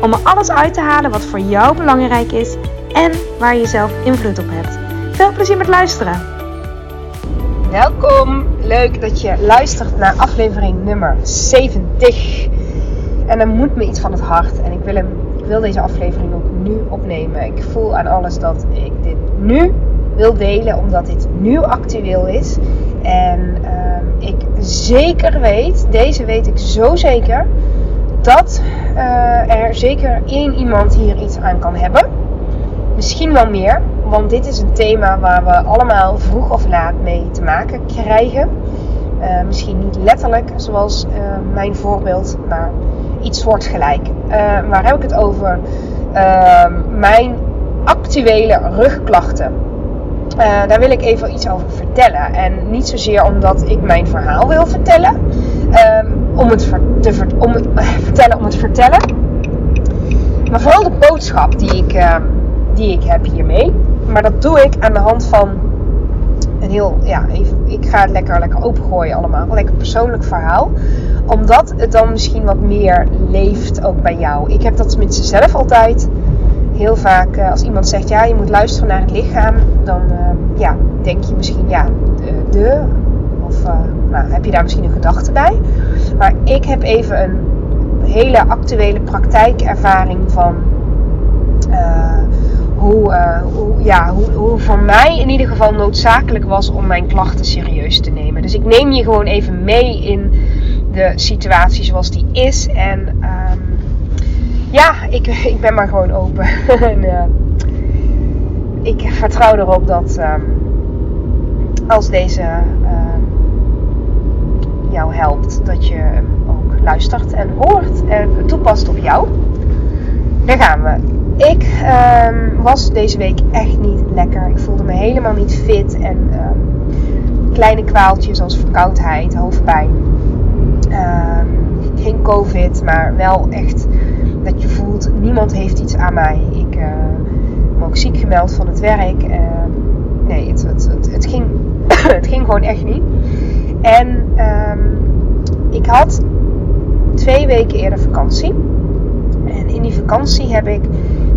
om er alles uit te halen wat voor jou belangrijk is en waar je zelf invloed op hebt. Veel plezier met luisteren. Welkom, leuk dat je luistert naar aflevering nummer 70. En er moet me iets van het hart en ik wil, ik wil deze aflevering ook nu opnemen. Ik voel aan alles dat ik dit nu wil delen, omdat dit nu actueel is. En uh, ik zeker weet, deze weet ik zo zeker, dat uh, er zeker één iemand hier iets aan kan hebben. Misschien wel meer, want dit is een thema waar we allemaal vroeg of laat mee te maken krijgen. Uh, misschien niet letterlijk, zoals uh, mijn voorbeeld, maar iets soortgelijk. waar heb ik het over? Mijn actuele rugklachten. daar wil ik even iets over vertellen. En niet zozeer omdat ik mijn verhaal wil vertellen, ehm, om het te om het, vertellen om het vertellen. Maar vooral de boodschap die ik, uh, die ik heb hiermee. Maar dat doe ik aan de hand van een heel, ja, ik ga het lekker, lekker opengooien allemaal. Een lekker persoonlijk verhaal. Omdat het dan misschien wat meer leeft ook bij jou. Ik heb dat tenminste zelf altijd. Heel vaak uh, als iemand zegt, ja, je moet luisteren naar het lichaam. Dan uh, ja, denk je misschien, ja, de, de of nou, heb je daar misschien een gedachte bij. Maar ik heb even een hele actuele praktijkervaring van uh, hoe, uh, hoe, ja, hoe, hoe voor mij in ieder geval noodzakelijk was om mijn klachten serieus te nemen. Dus ik neem je gewoon even mee in de situatie zoals die is. En um, ja, ik, ik ben maar gewoon open. en, ik vertrouw erop dat um, als deze jou helpt, dat je ook luistert en hoort en toepast op jou. Daar gaan we. Ik um, was deze week echt niet lekker. Ik voelde me helemaal niet fit en um, kleine kwaaltjes als verkoudheid, hoofdpijn. Um, geen COVID, maar wel echt dat je voelt, niemand heeft iets aan mij. Ik uh, me ook ziek gemeld van het werk. nee, het, het, het, ging, het ging gewoon echt niet. En um, ik had twee weken eerder vakantie. En in die vakantie heb ik,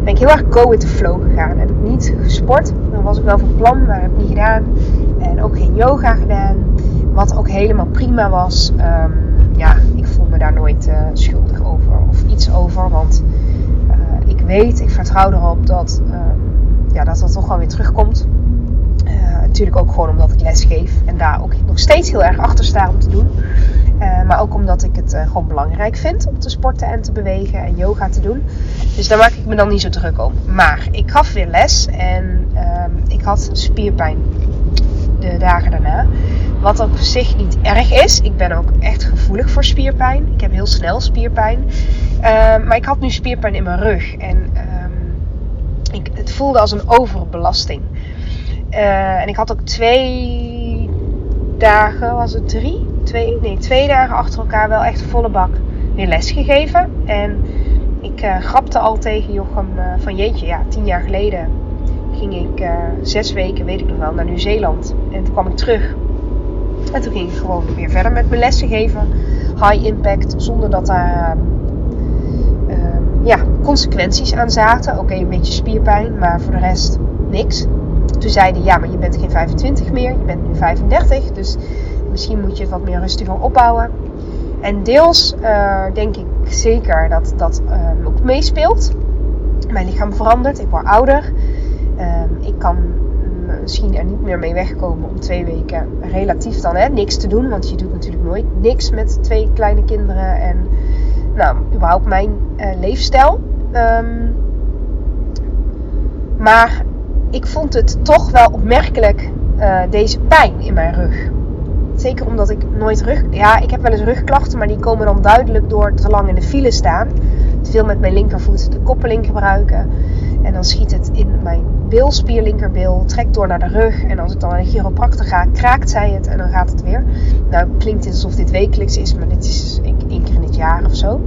ben ik heel erg go with the flow gegaan. Heb ik niet gesport. Dan was ik wel van plan, maar heb ik niet gedaan. En ook geen yoga gedaan. Wat ook helemaal prima was. Um, ja, ik voel me daar nooit uh, schuldig over of iets over. Want uh, ik weet, ik vertrouw erop dat, uh, ja, dat dat toch wel weer terugkomt. Natuurlijk ook gewoon omdat ik les geef. En daar ook nog steeds heel erg achter sta om te doen. Uh, maar ook omdat ik het uh, gewoon belangrijk vind om te sporten en te bewegen en yoga te doen. Dus daar maak ik me dan niet zo druk om. Maar ik gaf weer les en uh, ik had spierpijn de dagen daarna. Wat op zich niet erg is. Ik ben ook echt gevoelig voor spierpijn. Ik heb heel snel spierpijn. Ehm, maar ik had nu spierpijn in mijn rug. En ehm, ik, het voelde als een overbelasting. Uh, en ik had ook twee dagen, was het drie? twee, nee, twee dagen achter elkaar wel echt volle bak weer les gegeven. En ik uh, grapte al tegen Jochem uh, van jeetje, ja, tien jaar geleden ging ik zes weken, weet ik nog wel, naar Nieuw-Zeeland. En toen kwam ik terug. En toen ging ik gewoon weer verder met mijn lessen geven. High impact, zonder dat daar ja, consequenties aan zaten. Oké, een beetje spierpijn, maar voor de rest niks. Toen zeiden ja, maar je bent geen 25 meer, je bent nu 35. Dus misschien moet je wat meer rustiger opbouwen. En deels uh, denk ik zeker dat dat uh, ook meespeelt. Mijn lichaam verandert, ik word ouder. Uh, ik kan misschien er niet meer mee wegkomen om twee weken relatief dan hè, niks te doen. Want je doet natuurlijk nooit niks met twee kleine kinderen. En nou, überhaupt mijn eh, leefstijl. Um, maar ik vond het toch wel opmerkelijk, uh, deze pijn in mijn rug. Zeker omdat ik nooit rug... Ja, ik heb wel eens rugklachten, maar die komen dan duidelijk door te lang in de file staan. Te veel met mijn linkervoet de koppeling gebruiken. En dan schiet het in mijn bilspier, linkerbil, trekt door naar de rug. En als ik dan naar de chiropractor ga, kraakt zij het en dan gaat het weer. Nou, klinkt het alsof dit wekelijks is, maar dit is één keer in het jaar of zo.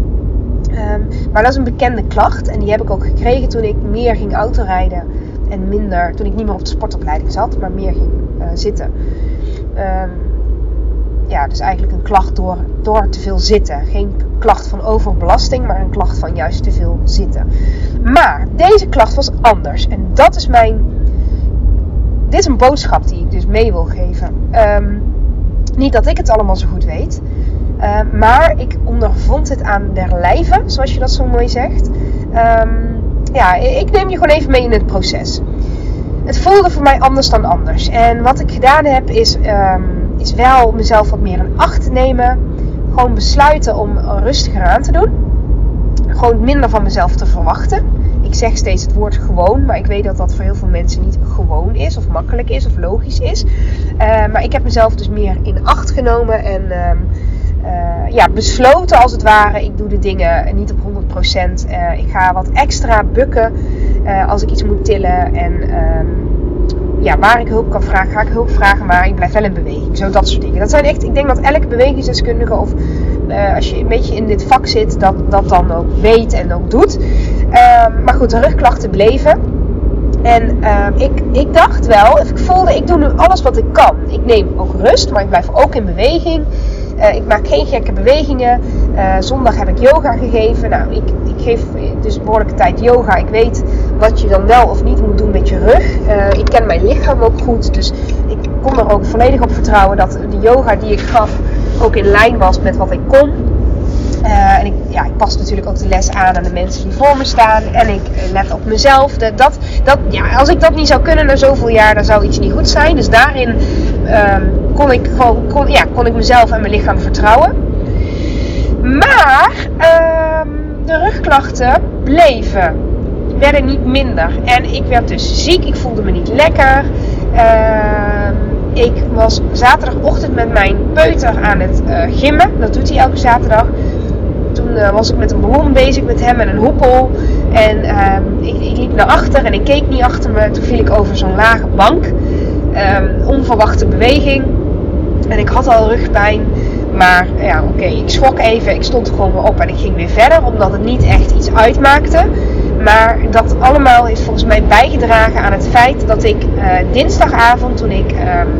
Um, maar dat is een bekende klacht en die heb ik ook gekregen toen ik meer ging autorijden en minder, toen ik niet meer op de sportopleiding zat, maar meer ging uh, zitten. Um, ja, dus eigenlijk een klacht door, door te veel zitten. Geen klacht van overbelasting, maar een klacht van juist te veel zitten. Maar deze klacht was anders. En dat is mijn. Dit is een boodschap die ik dus mee wil geven. Um, niet dat ik het allemaal zo goed weet. Uh, maar ik ondervond het aan der lijve, zoals je dat zo mooi zegt. Um, ja, ik neem je gewoon even mee in het proces. Het voelde voor mij anders dan anders. En wat ik gedaan heb is, um, is wel mezelf wat meer in acht nemen. Gewoon besluiten om rustiger aan te doen. Gewoon minder van mezelf te verwachten. Ik zeg steeds het woord gewoon, maar ik weet dat dat voor heel veel mensen niet gewoon is, of makkelijk is, of logisch is. Uh, maar ik heb mezelf dus meer in acht genomen en uh, uh, ja, besloten als het ware. Ik doe de dingen niet op 100%. Uh, ik ga wat extra bukken uh, als ik iets moet tillen. En ja, waar ik hulp kan vragen, ga ik hulp vragen. Maar ik blijf wel in beweging. Zo dat soort dingen. Dat zijn echt, ik denk dat elke bewegingsdeskundige of als je een beetje in dit vak zit, dat, dat dan ook weet en ook doet. maar goed, de rugklachten bleven. En ik, ik dacht wel, ik voelde, ik doe nu alles wat ik kan. Ik neem ook rust, maar ik blijf ook in beweging. Uh, ik maak geen gekke bewegingen. Uh, zondag heb ik yoga gegeven. Nou, ik, ik geef dus behoorlijke tijd yoga. Ik weet wat je dan wel of niet moet doen met je rug. Uh, ik ken mijn lichaam ook goed. Dus ik kon er ook volledig op vertrouwen dat de yoga die ik gaf ook in lijn was met wat ik kon. En ik, ja, ik pas natuurlijk ook de les aan aan de mensen die voor me staan. En ik let op mezelf. Dat, dat, ja, als ik dat niet zou kunnen na zoveel jaar, dan zou iets niet goed zijn. Dus daarin um, kon ik gewoon ja, kon ik mezelf en mijn lichaam vertrouwen. Maar um, de rugklachten bleven. Werden niet minder. En ik werd dus ziek. Ik voelde me niet lekker. Uh, ik was zaterdagochtend met mijn peuter aan het uh, gimmen. Dat doet hij elke zaterdag. Toen uh, was ik met een ballon bezig met hem en een hoepel. En uh, ik, liep naar achter en ik keek niet achter me. Toen viel ik over zo'n lage bank. Um, onverwachte beweging. En ik had al rugpijn. Maar ja, oké, ik schrok even. Ik stond gewoon weer op en ik ging weer verder. Omdat het niet echt iets uitmaakte. Maar dat allemaal heeft volgens mij bijgedragen aan het feit dat ik uh, dinsdagavond, toen ik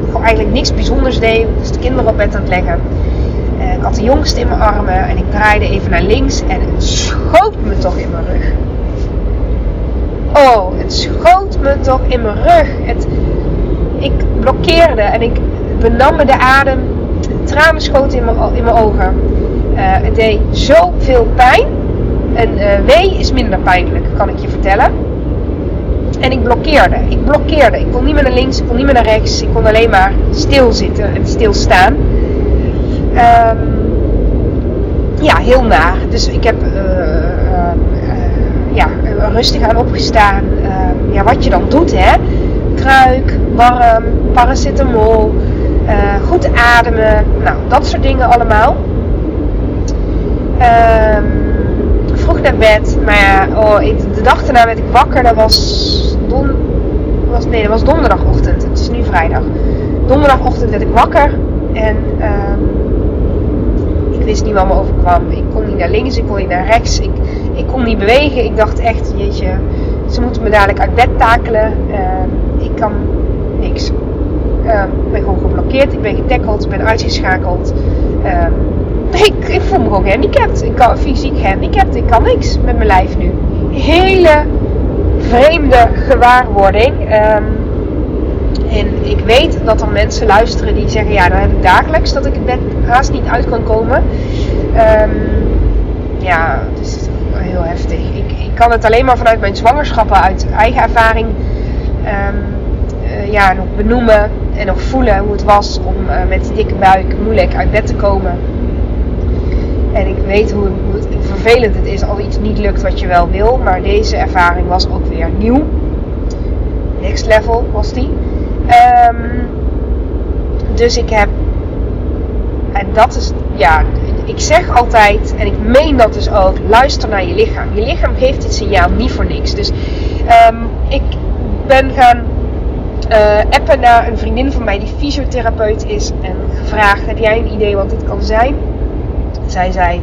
gewoon eigenlijk niks bijzonders deed, dus de kinderen op bed aan het leggen. Ik had de jongste in mijn armen en ik draaide even naar links en het schoot me toch in mijn rug. Oh, het schoot me toch in mijn rug. Het, ik blokkeerde en ik benam me de adem. Tranen schoten in mijn, in mijn ogen. Uh, het deed zoveel pijn. En uh, wee is minder pijnlijk, kan ik je vertellen. En ik blokkeerde. Ik blokkeerde. Ik kon niet meer naar links, ik kon niet meer naar rechts. Ik kon alleen maar stilzitten en stilstaan. Um, ja, heel naar. Dus ik heb uh, ja, rustig aan opgestaan. Ehm, ja, wat je dan doet, hè. Kruik, warm, paracetamol, uh, goed ademen, nou dat soort dingen allemaal. Um, vroeg naar bed, maar oh, ik, de dag daarna werd ik wakker, dat was, don, was, nee, dat was donderdagochtend, het is nu vrijdag. Donderdagochtend werd ik wakker en um, wist niet wat me overkwam. Ik kon niet naar links, ik kon niet naar rechts, ik, ik kon niet bewegen. Ik dacht echt, jeetje, ze moeten me dadelijk uit bed takelen. Uh, ik kan niks. Uh, ik ben gewoon geblokkeerd, ik ben getackeld, ik ben uitgeschakeld. Uh, ik, ik, voel me gewoon gehandicapt. Ik kan fysiek gehandicapt, ik kan niks met mijn lijf nu. Hele vreemde gewaarwording. Um, en ik weet dat er mensen luisteren die zeggen: Ja, dan heb ik dagelijks dat ik het bed haast niet uit kan komen. Um, ja, het is heel heftig. Ik, ik kan het alleen maar vanuit mijn zwangerschappen, uit eigen ervaring. Um, uh, ja, nog benoemen en nog voelen hoe het was om uh, met die dikke buik moeilijk uit bed te komen. En ik weet hoe, hoe vervelend het is als iets niet lukt wat je wel wil. Maar deze ervaring was ook weer nieuw. Next level was die. Um, dus ik heb. En dat is. Ja, ik zeg altijd, en ik meen dat dus ook, luister naar je lichaam. Je lichaam geeft dit signaal niet voor niks. Dus ehm, ik ben gaan uh, appen naar een vriendin van mij die fysiotherapeut is. En gevraagd, heb jij een idee wat dit kan zijn? Zij zei,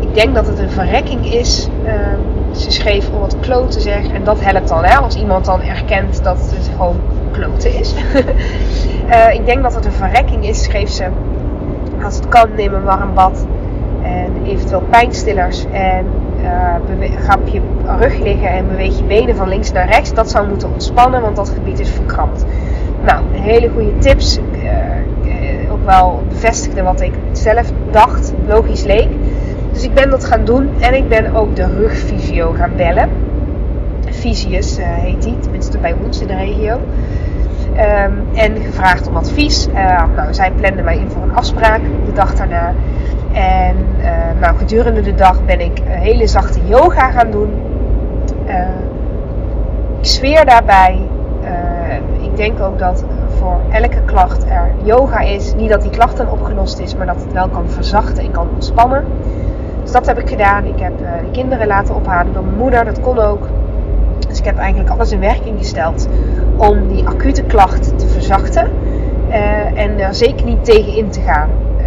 ik denk dat het een verrekking is. Ehm, ze schreef om wat kloten zeg. En dat helpt dan, hè, als iemand dan erkent dat het gewoon is. uh, ik denk dat het een verrekking is, schreef ze. Als het kan, neem een warm bad. En eventueel pijnstillers. En uh, ga op je rug liggen en beweeg je benen van links naar rechts. Dat zou moeten ontspannen, want dat gebied is verkrampt. Nou, hele goede tips. Uh, ook wel bevestigde wat ik zelf dacht, logisch leek. Dus ik ben dat gaan doen en ik ben ook de rugfysio gaan bellen. Fysius heet die, tenminste bij ons in de regio. Um, en gevraagd om advies. Uh, nou, zij plande mij in voor een afspraak de dag daarna. En uh, nou, gedurende de dag ben ik hele zachte yoga gaan doen. Uh, ik zweer daarbij. ik denk ook dat voor elke klacht er yoga is. Niet dat die klacht dan opgelost is, maar dat het wel kan verzachten en kan ontspannen. Dus dat heb ik gedaan. Ik heb de kinderen laten ophalen door mijn moeder. Dat kon ook. Ik heb eigenlijk alles in werking gesteld om die acute klacht te verzachten. Uh, en er zeker niet tegen in te gaan. Uh,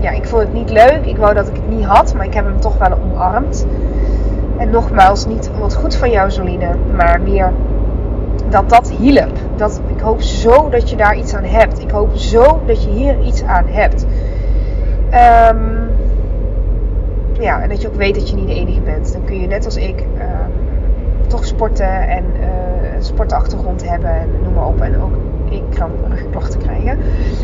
ja, ik vond het niet leuk. Ik wou dat ik het niet had, maar ik heb hem toch wel omarmd. En nogmaals, niet wat goed van jou, Zoline, maar meer dat dat hielp. Dat, ik hoop zo dat je daar iets aan hebt. Ik hoop zo dat je hier iets aan hebt. Um, ja, en dat je ook weet dat je niet de enige bent. Dan kun je net als ik um, toch sporten en een sportachtergrond hebben en noem maar op. En ook ik kan rugklachten krijgen.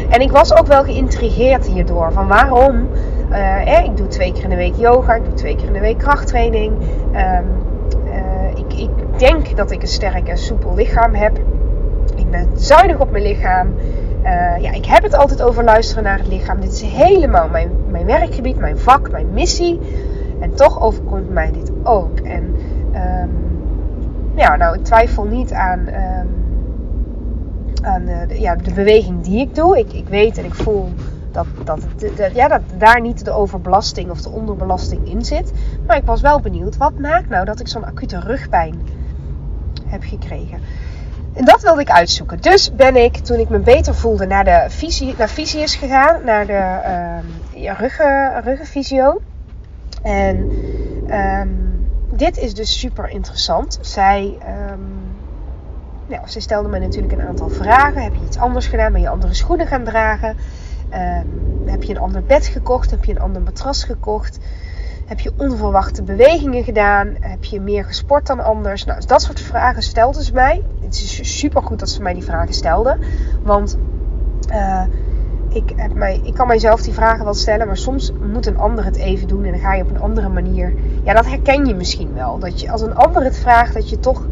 En ik was ook wel geïntrigeerd hierdoor. Van waarom? Uh, eh, ik doe twee keer in de week yoga, ik doe twee keer in de week krachttraining. Uh, ik, ik denk dat ik een sterk en soepel lichaam heb. Ik ben zuinig op mijn lichaam. Ja, ik heb het altijd over luisteren naar het lichaam. Dit is helemaal mijn, mijn werkgebied, mijn vak, mijn missie. En toch overkomt mij dit ook. En um, ja, nou, ik twijfel niet aan, um, aan uh, de, ja, de beweging die ik doe. Ik, ik weet en ik voel dat, dat, ja, dat daar niet de overbelasting of de onderbelasting in zit. Maar ik was wel benieuwd, wat maakt nou dat ik zo'n acute rugpijn heb gekregen? En dat wilde ik uitzoeken. Dus ben ik, toen ik me beter voelde, naar de visie, naar Visius gegaan. Naar de uh. En um, dit is dus super interessant. Zij, um, nou, zij stelde me natuurlijk een aantal vragen. Heb je iets anders gedaan? Ben je andere schoenen gaan dragen? Um, heb je een ander bed gekocht? Heb je een ander matras gekocht? Heb je onverwachte bewegingen gedaan? Heb je meer gesport dan anders? Nou, dat soort vragen stelde ze mij. Het is super goed dat ze mij die vragen stelde. Want uh, ik, heb mij, ik kan mijzelf die vragen wel stellen, maar soms moet een ander het even doen en dan ga je op een andere manier. Ja, dat herken je misschien wel. Dat je als een ander het vraagt, dat je toch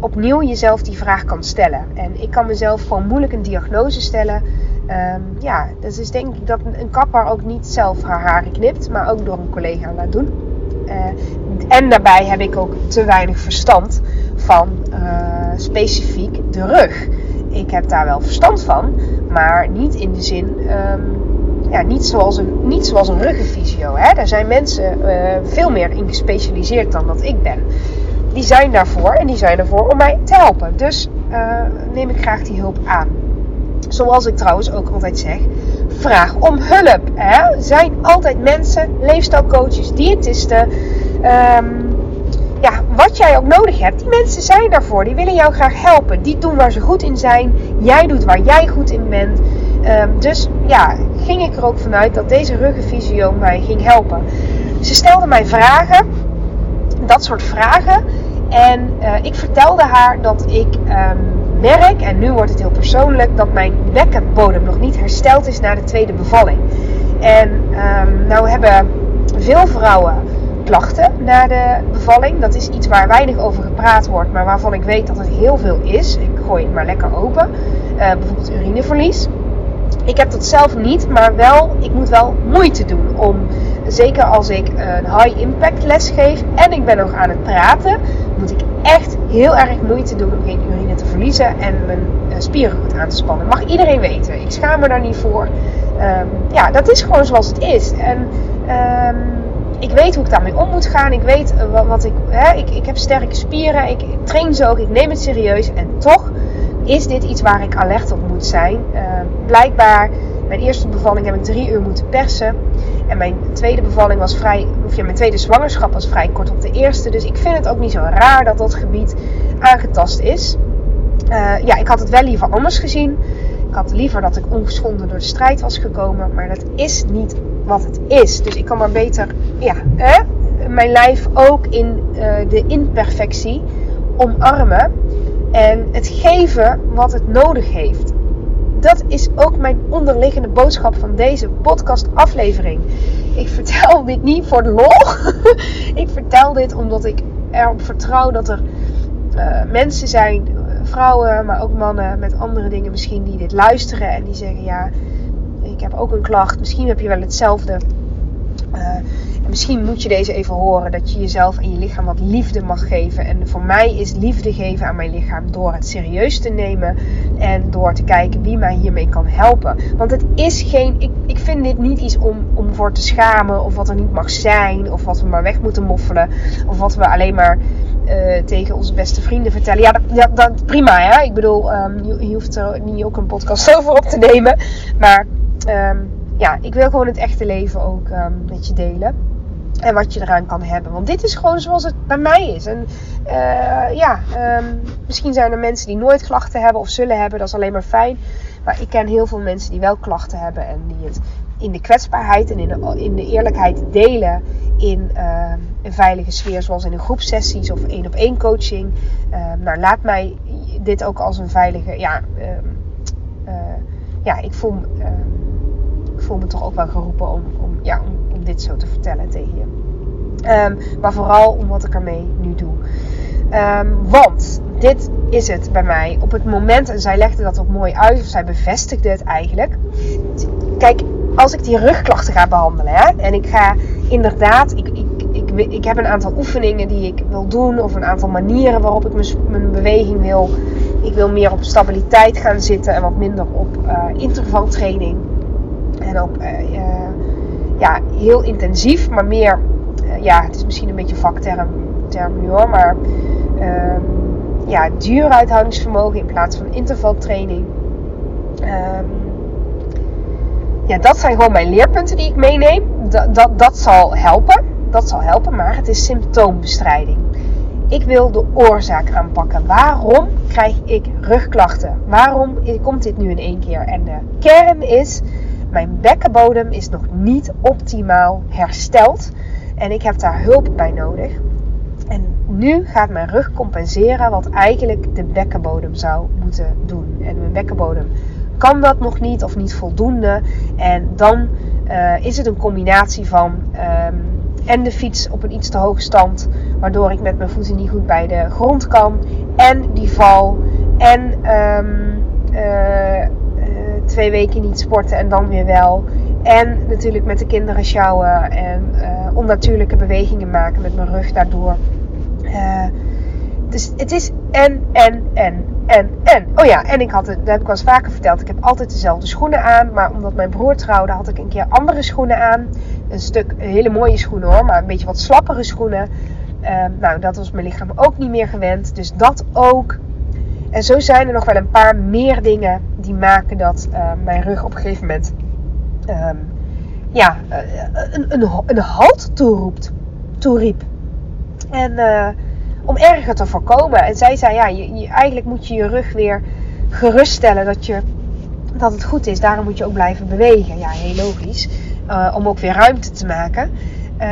opnieuw jezelf die vraag kan stellen. En ik kan mezelf gewoon moeilijk een diagnose stellen. Um, ja, dus is denk ik dat een kapper ook niet zelf haar haren knipt, maar ook door een collega laat doen. Uh, en daarbij heb ik ook te weinig verstand van uh, specifiek de rug. Ik heb daar wel verstand van, maar niet in de zin, um, ja, niet zoals een, niet zoals een ruggenfysio. Hè? Daar zijn mensen uh, veel meer in gespecialiseerd dan dat ik ben. Die zijn daarvoor en die zijn ervoor om mij te helpen. Dus uh, neem ik graag die hulp aan. Zoals ik trouwens ook altijd zeg, vraag om hulp. Er zijn altijd mensen, leefstijlcoaches, diëtisten, um, ja, wat jij ook nodig hebt. Die mensen zijn daarvoor. Die willen jou graag helpen. Die doen waar ze goed in zijn. Jij doet waar jij goed in bent. Um, dus ja, ging ik er ook vanuit dat deze ruggenfysio mij ging helpen. Ze stelde mij vragen. Dat soort vragen. En uh, ik vertelde haar dat ik um, merk, en nu wordt het heel persoonlijk, dat mijn bekkenbodem nog niet hersteld is na de tweede bevalling. En um, nou hebben veel vrouwen klachten na de bevalling. Dat is iets waar weinig over gepraat wordt, maar waarvan ik weet dat het heel veel is. Ik gooi het maar lekker open. Uh, bijvoorbeeld urineverlies. Ik heb dat zelf niet, maar wel, ik moet wel moeite doen om, zeker als ik een high impact les geef en ik ben nog aan het praten, moet ik echt heel erg moeite doen om geen urine te verliezen en mijn spieren goed aan te spannen. Mag iedereen weten. Ik schaam me daar niet voor. Um, ja, dat is gewoon zoals het is. En ehm, ik weet hoe ik daarmee om moet gaan. Ik weet wat, wat ik, hè, ik. Ik heb sterke spieren. Ik, train zo ook. Ik neem het serieus. En toch is dit iets waar ik alert op moet zijn. Ehm, blijkbaar, mijn eerste bevalling heb ik drie uur moeten persen. En mijn tweede bevalling was vrij, of mijn tweede zwangerschap was vrij kort op de eerste. Dus ik vind het ook niet zo raar dat dat gebied aangetast is. Uh, ja, ik had het wel liever anders gezien. Ik had liever dat ik ongeschonden door de strijd was gekomen. Maar dat is niet wat het is. Dus ik kan maar beter ja, mijn lijf ook in uh, de imperfectie omarmen. En het geven wat het nodig heeft. Dat is ook mijn onderliggende boodschap van deze podcast aflevering. Ik vertel dit niet voor de lol. ik vertel dit omdat ik erop vertrouw dat er uh, mensen zijn vrouwen, maar ook mannen met andere dingen misschien die dit luisteren en die zeggen: Ja, ik heb ook een klacht. Misschien heb je wel hetzelfde. En misschien moet je deze even horen: dat je jezelf en je lichaam wat liefde mag geven. En voor mij is liefde geven aan mijn lichaam door het serieus te nemen en door te kijken wie mij hiermee kan helpen. Want het is geen. Ik, ik vind dit niet iets om, om voor te schamen of wat er niet mag zijn of wat we maar weg moeten moffelen of wat we alleen maar uh, tegen onze beste vrienden vertellen. Ja, dat, prima hè. Ik bedoel, um, je, hoeft er niet ook een podcast over op te nemen. Maar um, ja, ik wil gewoon het echte leven ook um, met je delen. En wat je eraan kan hebben. Want dit is gewoon zoals het bij mij is. En uh, ja, misschien zijn er mensen die nooit klachten hebben of zullen hebben. Dat is alleen maar fijn. Maar ik ken heel veel mensen die wel klachten hebben en die het in de kwetsbaarheid en in de, in de eerlijkheid delen in uh, een veilige sfeer, zoals in een groepsessies of één op één coaching. Uh, nou, laat mij dit ook als een veilige. Ja, uh, ja ik, voel, ik voel me toch ook wel geroepen om, om, ja, om, dit zo te vertellen tegen je. Maar vooral om wat ik ermee nu doe. Want dit is het bij mij. Op het moment, en zij legde dat ook mooi uit, of zij bevestigde het eigenlijk. Kijk, als ik die rugklachten ga behandelen, hè, en ik ga inderdaad, ik, ik, ik, ik heb een aantal oefeningen die ik wil doen, of een aantal manieren waarop ik mijn, mijn beweging wil. Ik wil meer op stabiliteit gaan zitten en wat minder op uh, intervaltraining. En op, uh, uh, ja, heel intensief, maar meer, ja, het is misschien een beetje vakterm term nu hoor, maar ehm, ja, duur uithoudingsvermogen in plaats van intervaltraining. Um, ja, dat zijn gewoon mijn leerpunten die ik meeneem. Dat, dat, dat zal helpen. Dat zal helpen, maar het is symptoombestrijding. Ik wil de oorzaak aanpakken. Waarom krijg ik rugklachten? Waarom komt dit nu in één keer? En de kern is, mijn bekkenbodem is nog niet optimaal hersteld. En ik heb daar hulp bij nodig. En nu gaat mijn rug compenseren wat eigenlijk de bekkenbodem zou moeten doen. En mijn bekkenbodem kan dat nog niet of niet voldoende. En dan uh, is het een combinatie van um, en de fiets op een iets te hoge stand, waardoor ik met mijn voeten niet goed bij de grond kan. En die val. En um, uh, uh, twee weken niet sporten en dan weer wel. En natuurlijk met de kinderen sjouwen en onnatuurlijke bewegingen maken met mijn rug daardoor. Het is en, en, en en, en. Oh ja, en ik had het, dat heb ik wel eens vaker verteld. Ik heb altijd dezelfde schoenen aan. Maar omdat mijn broer trouwde, had ik een keer andere schoenen aan. Een stuk, hele mooie schoenen hoor, maar een beetje wat slappere schoenen. Uh, nou, dat was mijn lichaam ook niet meer gewend. Dus dat ook. En zo zijn er nog wel een paar meer dingen die maken dat uh, mijn rug op een gegeven moment um, ja, uh, een, een, een halt toeroept, toeriep. En uh, om erger te voorkomen. En zij zei, ja, je, je, eigenlijk moet je je rug weer geruststellen dat, je, dat het goed is. Daarom moet je ook blijven bewegen. Ja, heel logisch. Uh, om ook weer ruimte te maken. Uh,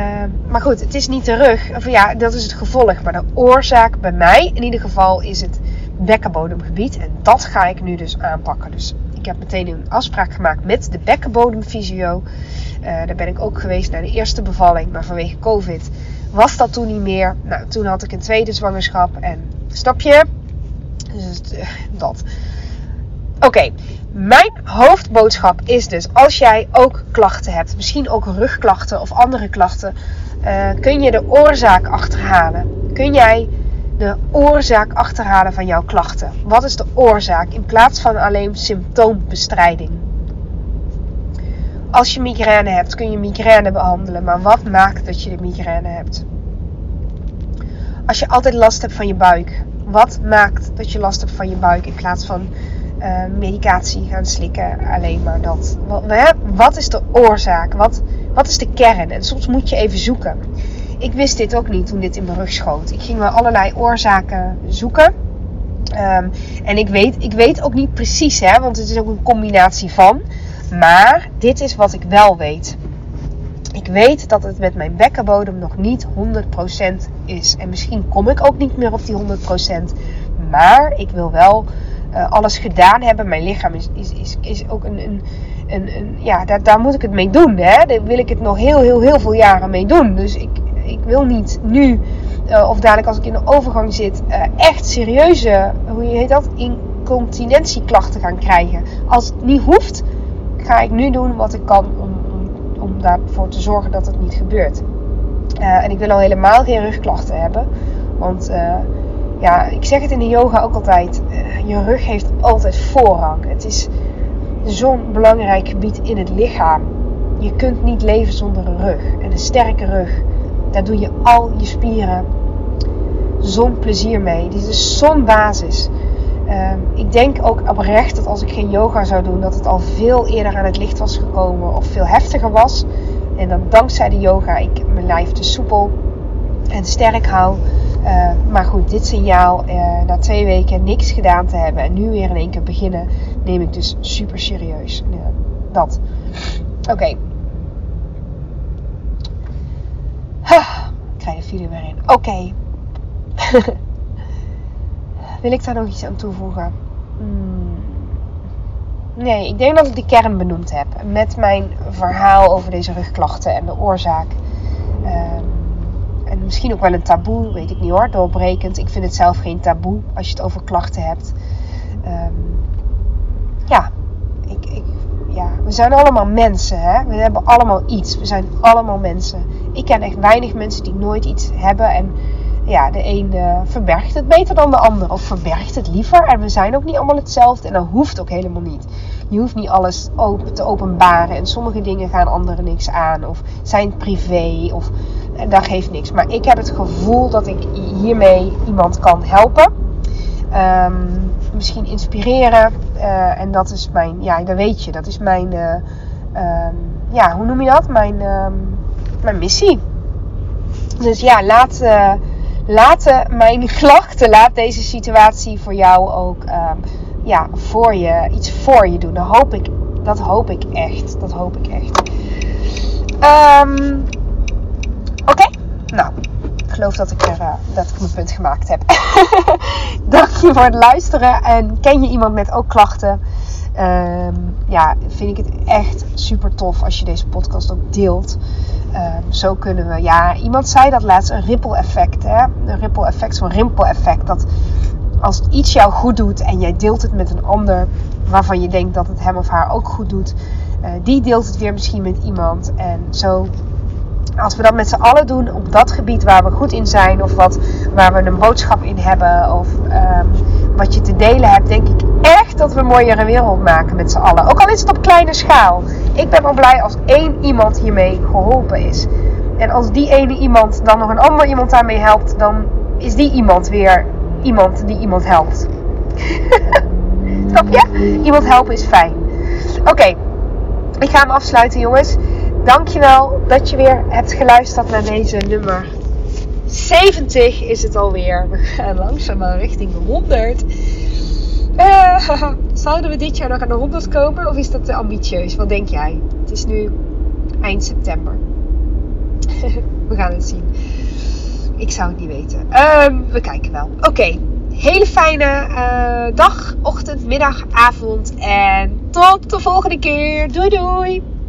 maar goed, het is niet de rug. Of ja, dat is het gevolg. Maar de oorzaak bij mij in ieder geval is het bekkenbodemgebied. En dat ga ik nu dus aanpakken. Dus ik heb meteen een afspraak gemaakt met de bekkenbodemfysio. Uh, daar ben ik ook geweest naar de eerste bevalling. Maar vanwege COVID was dat toen niet meer. Nou, toen had ik een tweede zwangerschap en snap je? Dus eh, dat. Oké, mijn hoofdboodschap is dus: als jij ook klachten hebt, misschien ook rugklachten of andere klachten, uh, kun je de oorzaak achterhalen. Kun jij de oorzaak achterhalen van jouw klachten? Wat is de oorzaak in plaats van alleen symptoombestrijding? Als je migraine hebt, kun je migraine behandelen. Maar wat maakt dat je de migraine hebt? Als je altijd last hebt van je buik, wat maakt dat je last hebt van je buik in plaats van uh, medicatie gaan slikken? Alleen maar dat. Wat, wat is de oorzaak? Wat, wat is de kern? En soms moet je even zoeken. Ik wist dit ook niet toen dit in mijn rug schoot. Ik ging wel allerlei oorzaken zoeken. Um, en ik weet, ik weet ook niet precies, hè, want het is ook een combinatie van. Maar dit is wat ik wel weet. Ik weet dat het met mijn bekkenbodem nog niet 100% is. En misschien kom ik ook niet meer op die 100%. Maar ik wil wel uh, alles gedaan hebben. Mijn lichaam is, is, is, is ook een, een, een, een ja, daar, daar moet ik het mee doen. Hè? Daar wil ik het nog heel, heel, heel veel jaren mee doen. Dus ik, ik wil niet nu, uh, of dadelijk als ik in de overgang zit, uh, echt serieuze, hoe heet dat, incontinentieklachten gaan krijgen. Als het niet hoeft, ga ik nu doen wat ik kan om, om, om daarvoor te zorgen dat het niet gebeurt. Uh, en ik wil al helemaal geen rugklachten hebben. Want ja, ik zeg het in de yoga ook altijd. je rug heeft altijd voorrang. Het is zo'n belangrijk gebied in het lichaam. Je kunt niet leven zonder een rug. En een sterke rug daar doe je al je spieren zo'n plezier mee. Dit is zo'n basis. Uh, ik denk ook oprecht dat als ik geen yoga zou doen, dat het al veel eerder aan het licht was gekomen of veel heftiger was. En dan dankzij de yoga ik mijn lijf te soepel en sterk hou. Uh, maar goed, dit signaal, uh, na twee weken niks gedaan te hebben en nu weer in één keer beginnen, neem ik dus super serieus. dat. Oké. Ik krijg de video weer in. Oké. Wil ik daar nog iets aan toevoegen? Hmm. Nee, ik denk dat ik de kern benoemd heb. Met mijn verhaal over deze rugklachten en de oorzaak. Um, en misschien ook wel een taboe, weet ik niet hoor, doorbrekend. Ik vind het zelf geen taboe als je het over klachten hebt. Um, ja, ik, ik, ja, we zijn allemaal mensen. Hè? We hebben allemaal iets. We zijn allemaal mensen. Ik ken echt weinig mensen die nooit iets hebben. En ja, de een uh, verbergt het beter dan de ander. Of verbergt het liever. En we zijn ook niet allemaal hetzelfde. En dat hoeft ook helemaal niet. Je hoeft niet alles open te openbaren. En sommige dingen gaan anderen niks aan. Of zijn privé. Of en dat geeft niks. Maar ik heb het gevoel dat ik hiermee iemand kan helpen. Um, misschien inspireren. Uh, en dat is mijn, ja, dat weet je, dat is mijn, um, ja, hoe noem je dat? Mijn, um, mijn missie. Dus ja, laat, laat mijn klachten, laat deze situatie voor jou ook, ja, voor je, iets voor je doen. Dat hoop ik, dat hoop ik echt. Dat hoop ik echt. Oké, okay. nou geloof dat ik, er, uh, dat ik mijn punt gemaakt heb. Dank je voor het luisteren. En ken je iemand met ook klachten? Um, ja, vind ik het echt super tof als je deze podcast ook deelt. Um, zo kunnen we, ja, iemand zei dat laatst, een ripple effect. Hè? Een ripple effect, zo'n rimpel effect. Dat als iets jou goed doet en jij deelt het met een ander waarvan je denkt dat het hem of haar ook goed doet, uh, die deelt het weer misschien met iemand. En zo als we dat met z'n allen doen op dat gebied waar we goed in zijn, of wat, waar we een boodschap in hebben, of um, wat je te delen hebt, denk ik echt dat we een mooiere wereld maken met z'n allen. Ook al is het op kleine schaal. Ik ben wel blij als één iemand hiermee geholpen is. En als die ene iemand dan nog een ander iemand daarmee helpt, dan is die iemand weer iemand die iemand helpt. Snap je? Iemand helpen is fijn. Oké, ik ga hem afsluiten, jongens. Dankjewel dat je weer hebt geluisterd naar deze nummer 70 is het alweer. We gaan langzaam richting de 100. Uh, zouden we dit jaar nog aan de 100 komen of is dat te ambitieus? Wat denk jij? Het is nu eind september. we gaan het zien. Ik zou het niet weten. Um, we kijken wel. Oké. Hele fijne uh, dag, ochtend, middag, avond. En tot de volgende keer. Doei doei.